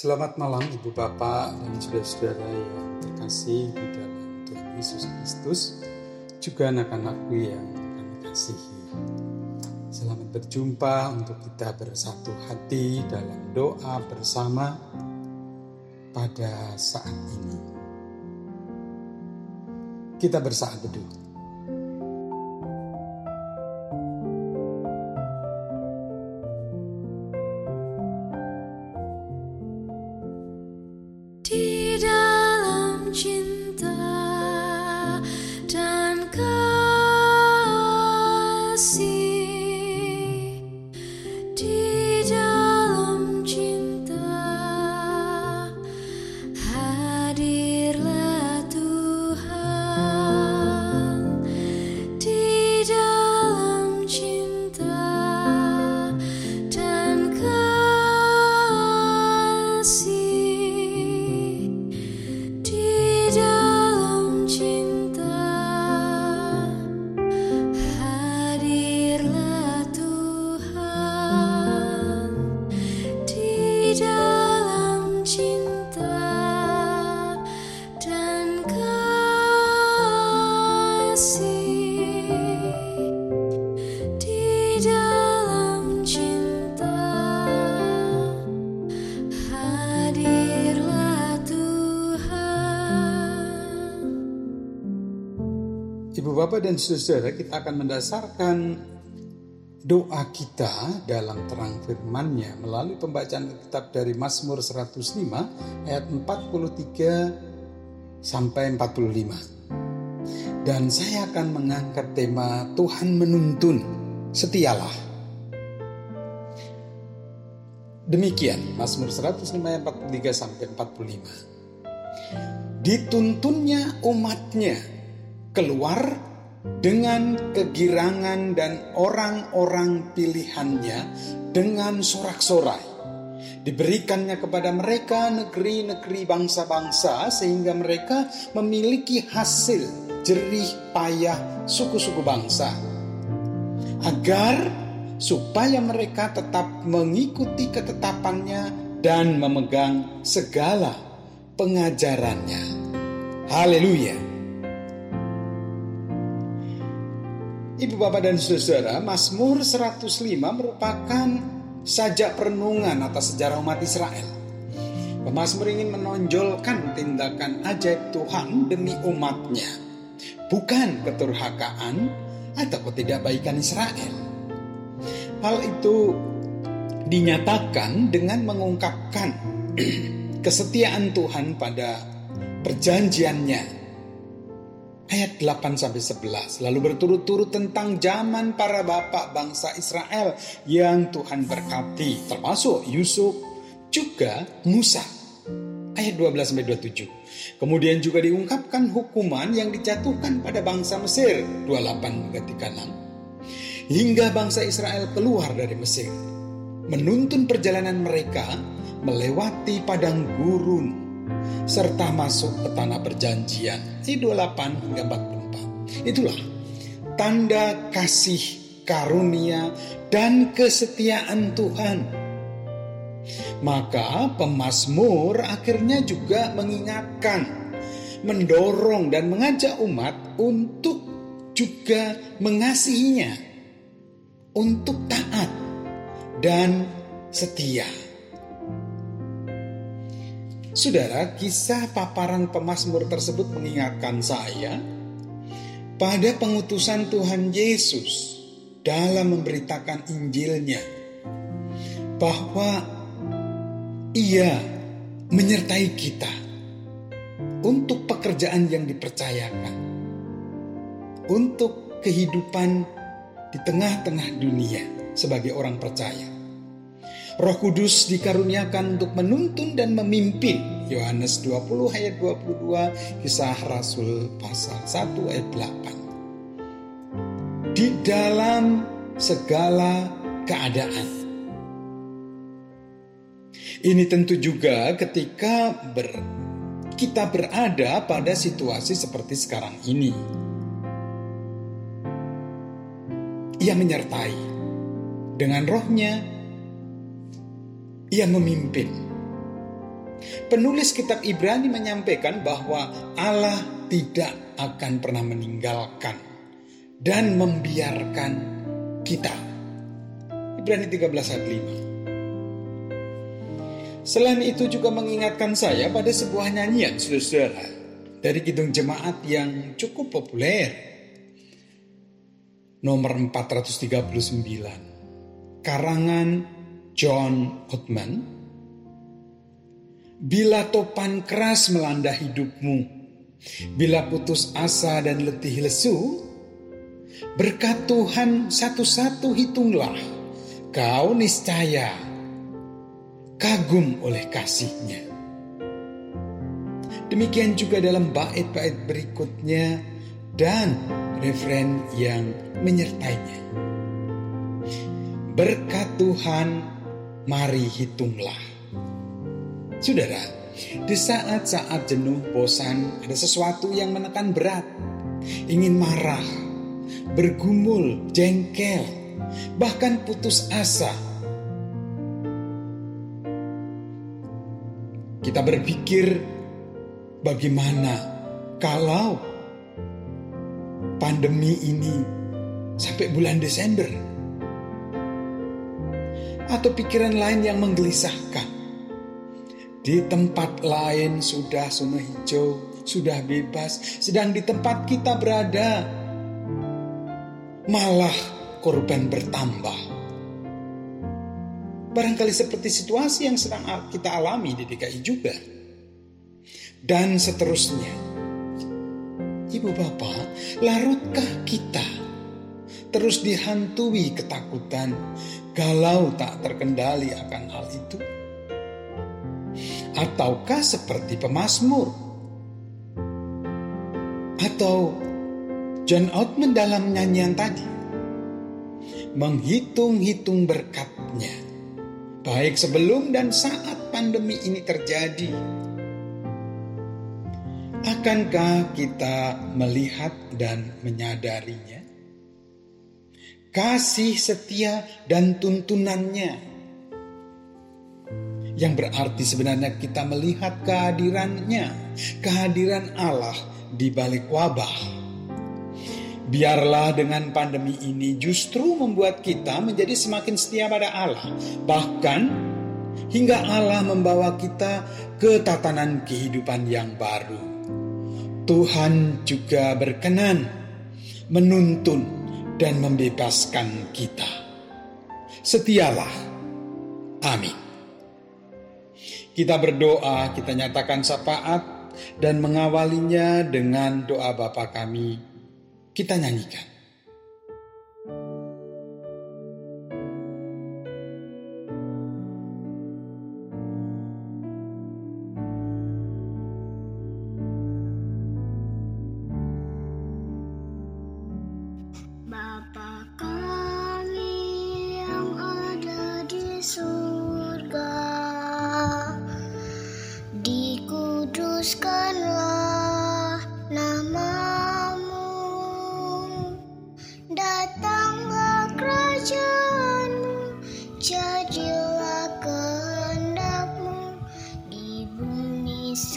Selamat malam Ibu Bapak dan saudara-saudara yang terkasih di dalam Tuhan Yesus Kristus, juga anak-anakku yang kami kasihi. Selamat berjumpa untuk kita bersatu hati dalam doa bersama pada saat ini. Kita bersaat berdoa. Bapak dan Saudara, kita akan mendasarkan doa kita dalam terang firman-Nya melalui pembacaan kitab dari Mazmur 105 ayat 43 sampai 45. Dan saya akan mengangkat tema Tuhan menuntun, setialah. Demikian Mazmur 105 ayat 43 sampai 45. Dituntunnya umatnya keluar dengan kegirangan dan orang-orang pilihannya dengan sorak-sorai. Diberikannya kepada mereka negeri-negeri bangsa-bangsa sehingga mereka memiliki hasil jerih payah suku-suku bangsa. Agar supaya mereka tetap mengikuti ketetapannya dan memegang segala pengajarannya. Haleluya! Ibu bapak dan saudara, Mazmur 105 merupakan sajak perenungan atas sejarah umat Israel. Pemazmur ingin menonjolkan tindakan ajaib Tuhan demi umatnya, bukan keturhakaan atau ketidakbaikan Israel. Hal itu dinyatakan dengan mengungkapkan kesetiaan Tuhan pada perjanjiannya ayat 8 sampai 11 lalu berturut-turut tentang zaman para bapak bangsa Israel yang Tuhan berkati termasuk Yusuf juga Musa. Ayat 12 sampai 27 kemudian juga diungkapkan hukuman yang dijatuhkan pada bangsa Mesir 28 hingga 36 hingga bangsa Israel keluar dari Mesir menuntun perjalanan mereka melewati padang gurun serta masuk ke tanah perjanjian. Ayat 28 hingga 44. Itulah tanda kasih karunia dan kesetiaan Tuhan. Maka pemazmur akhirnya juga mengingatkan, mendorong dan mengajak umat untuk juga mengasihinya, untuk taat dan setia. Saudara, kisah paparan pemazmur tersebut mengingatkan saya pada pengutusan Tuhan Yesus dalam memberitakan Injilnya bahwa ia menyertai kita untuk pekerjaan yang dipercayakan, untuk kehidupan di tengah-tengah dunia sebagai orang percaya. Roh Kudus dikaruniakan untuk menuntun dan memimpin. Yohanes 20 ayat 22, kisah Rasul pasal 1 ayat 8. Di dalam segala keadaan. Ini tentu juga ketika ber, kita berada pada situasi seperti sekarang ini. Ia menyertai dengan rohnya ia memimpin Penulis kitab Ibrani menyampaikan bahwa Allah tidak akan pernah meninggalkan dan membiarkan kita. Ibrani 13 ayat 5. Selain itu juga mengingatkan saya pada sebuah nyanyian saudara dari Kidung Jemaat yang cukup populer. Nomor 439. Karangan John Ottman Bila topan keras melanda hidupmu, bila putus asa dan letih lesu, berkat Tuhan satu-satu hitunglah, kau niscaya kagum oleh kasihnya. Demikian juga dalam bait-bait berikutnya dan referen yang menyertainya. Berkat Tuhan, mari hitunglah. Saudara, di saat-saat jenuh, bosan, ada sesuatu yang menekan berat, ingin marah, bergumul, jengkel, bahkan putus asa. Kita berpikir bagaimana kalau pandemi ini sampai bulan Desember atau pikiran lain yang menggelisahkan di tempat lain sudah zona hijau, sudah bebas, sedang di tempat kita berada malah korban bertambah. Barangkali seperti situasi yang sedang kita alami di DKI juga. Dan seterusnya. Ibu bapak, larutkah kita terus dihantui ketakutan galau tak terkendali akan hal itu? Ataukah seperti pemazmur? Atau John Ottman dalam nyanyian tadi? Menghitung-hitung berkatnya. Baik sebelum dan saat pandemi ini terjadi. Akankah kita melihat dan menyadarinya? Kasih setia dan tuntunannya yang berarti sebenarnya kita melihat kehadirannya, kehadiran Allah di balik wabah. Biarlah dengan pandemi ini justru membuat kita menjadi semakin setia pada Allah, bahkan hingga Allah membawa kita ke tatanan kehidupan yang baru. Tuhan juga berkenan menuntun dan membebaskan kita. Setialah. Amin. Kita berdoa, kita nyatakan syafaat dan mengawalinya dengan doa Bapa kami. Kita nyanyikan.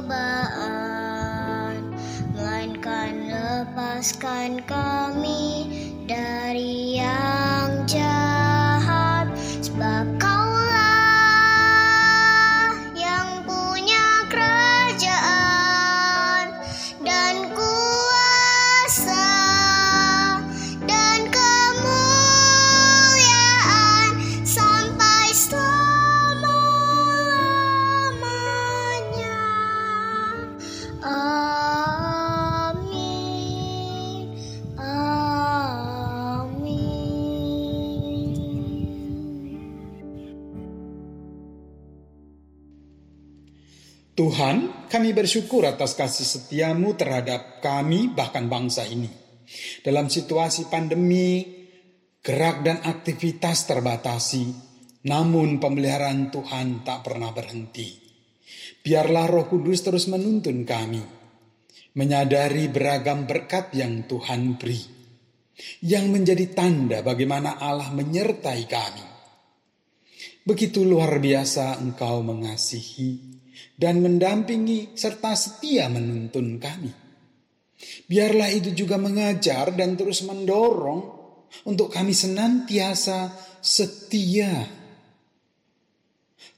pencobaan, melainkan lepaskan kami dari Tuhan, kami bersyukur atas kasih setiamu terhadap kami, bahkan bangsa ini. Dalam situasi pandemi, gerak dan aktivitas terbatasi, namun pemeliharaan Tuhan tak pernah berhenti. Biarlah roh kudus terus menuntun kami, menyadari beragam berkat yang Tuhan beri, yang menjadi tanda bagaimana Allah menyertai kami. Begitu luar biasa engkau mengasihi, dan mendampingi serta setia menuntun kami. Biarlah itu juga mengajar dan terus mendorong untuk kami senantiasa setia.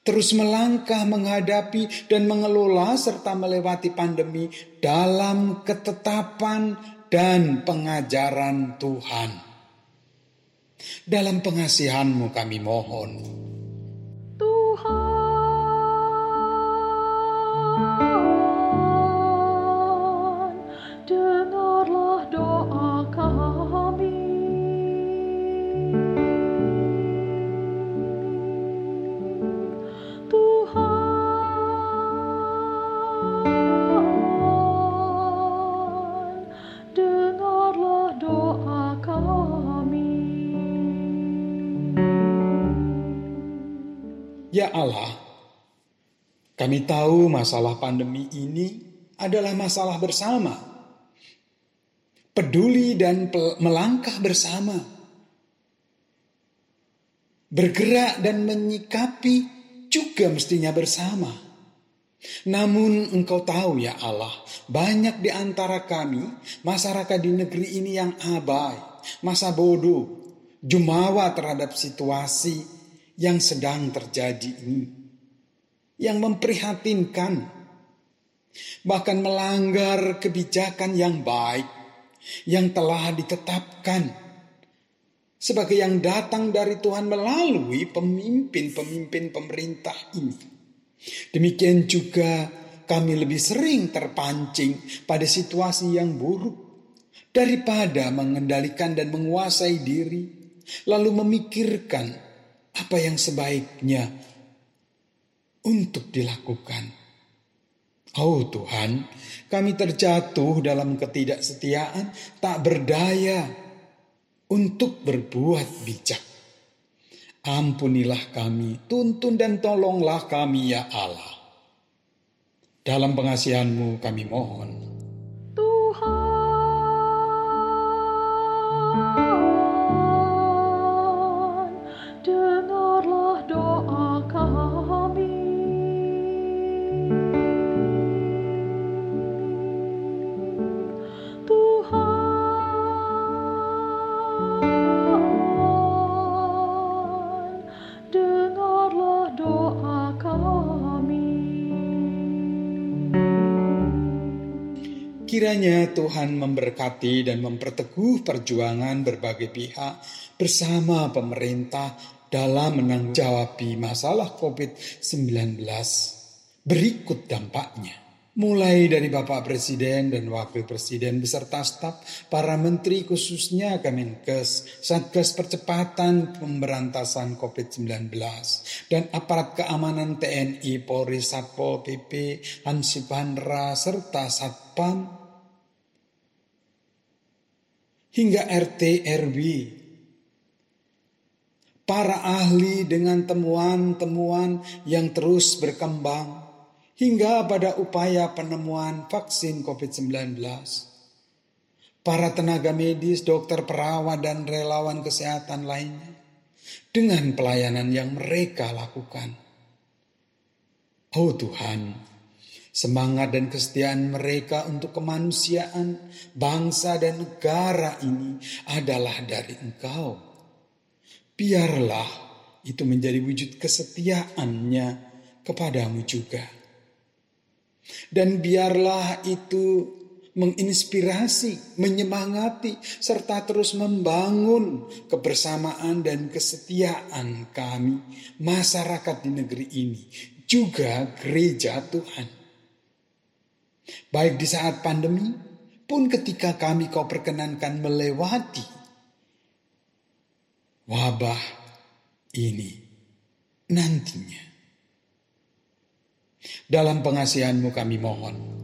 Terus melangkah menghadapi dan mengelola serta melewati pandemi dalam ketetapan dan pengajaran Tuhan. Dalam pengasihanmu kami mohon. Ya Allah, kami tahu masalah pandemi ini adalah masalah bersama. Peduli dan melangkah bersama. Bergerak dan menyikapi juga mestinya bersama. Namun engkau tahu ya Allah, banyak di antara kami, masyarakat di negeri ini yang abai, masa bodoh, jumawa terhadap situasi yang sedang terjadi ini. Yang memprihatinkan. Bahkan melanggar kebijakan yang baik. Yang telah ditetapkan. Sebagai yang datang dari Tuhan melalui pemimpin-pemimpin pemerintah ini. Demikian juga kami lebih sering terpancing pada situasi yang buruk daripada mengendalikan dan menguasai diri, lalu memikirkan apa yang sebaiknya untuk dilakukan. Oh Tuhan, kami terjatuh dalam ketidaksetiaan, tak berdaya untuk berbuat bijak. Ampunilah kami, tuntun dan tolonglah kami ya Allah. Dalam pengasihanmu kami mohon. Kiranya Tuhan memberkati dan memperteguh perjuangan berbagai pihak bersama pemerintah dalam menanggapi masalah COVID-19. Berikut dampaknya. Mulai dari Bapak Presiden dan Wakil Presiden beserta staf, para menteri khususnya Kemenkes, Satgas Percepatan Pemberantasan COVID-19, dan aparat keamanan TNI, Polri, Satpol PP, Hansipandra, serta Satpam hingga RT RW. Para ahli dengan temuan-temuan yang terus berkembang hingga pada upaya penemuan vaksin COVID-19. Para tenaga medis, dokter, perawat, dan relawan kesehatan lainnya dengan pelayanan yang mereka lakukan. Oh Tuhan, Semangat dan kesetiaan mereka untuk kemanusiaan, bangsa dan negara ini adalah dari Engkau. Biarlah itu menjadi wujud kesetiaannya kepadamu juga. Dan biarlah itu menginspirasi, menyemangati, serta terus membangun kebersamaan dan kesetiaan kami, masyarakat di negeri ini, juga gereja Tuhan. Baik di saat pandemi pun ketika kami kau perkenankan melewati wabah ini nantinya. Dalam pengasihanmu kami mohon.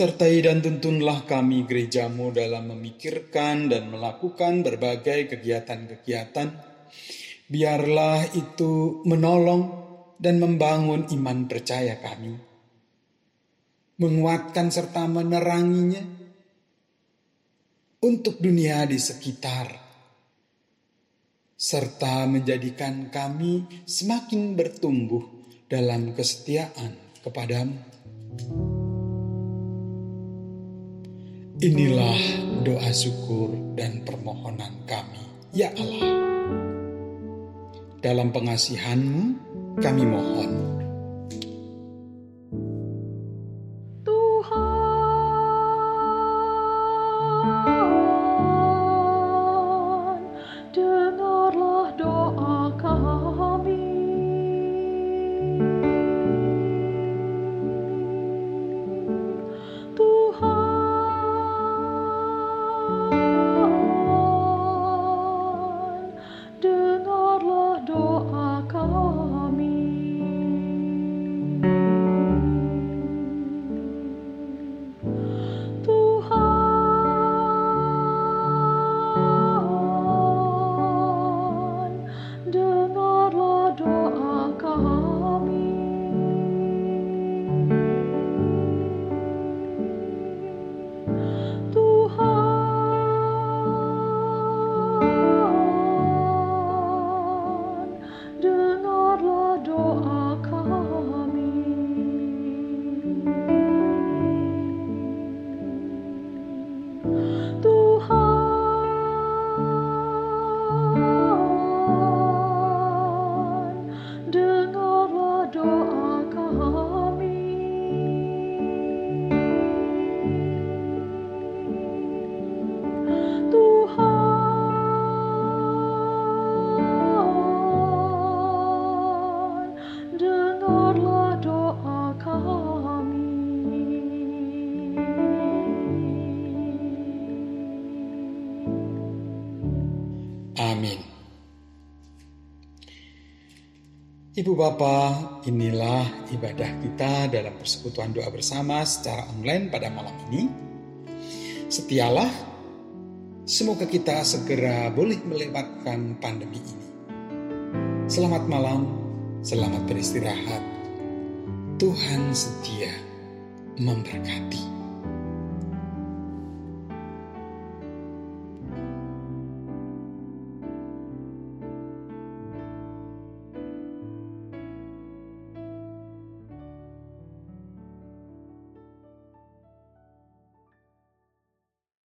Sertai dan tuntunlah kami gerejamu dalam memikirkan dan melakukan berbagai kegiatan-kegiatan. Biarlah itu menolong dan membangun iman percaya kami. Menguatkan serta meneranginya untuk dunia di sekitar. Serta menjadikan kami semakin bertumbuh dalam kesetiaan kepadamu. Inilah doa syukur dan permohonan kami, ya Allah. Dalam pengasihanmu kami mohon. Ibu Bapak, inilah ibadah kita dalam persekutuan doa bersama secara online pada malam ini. Setialah, semoga kita segera boleh melewatkan pandemi ini. Selamat malam, selamat beristirahat. Tuhan setia memberkati.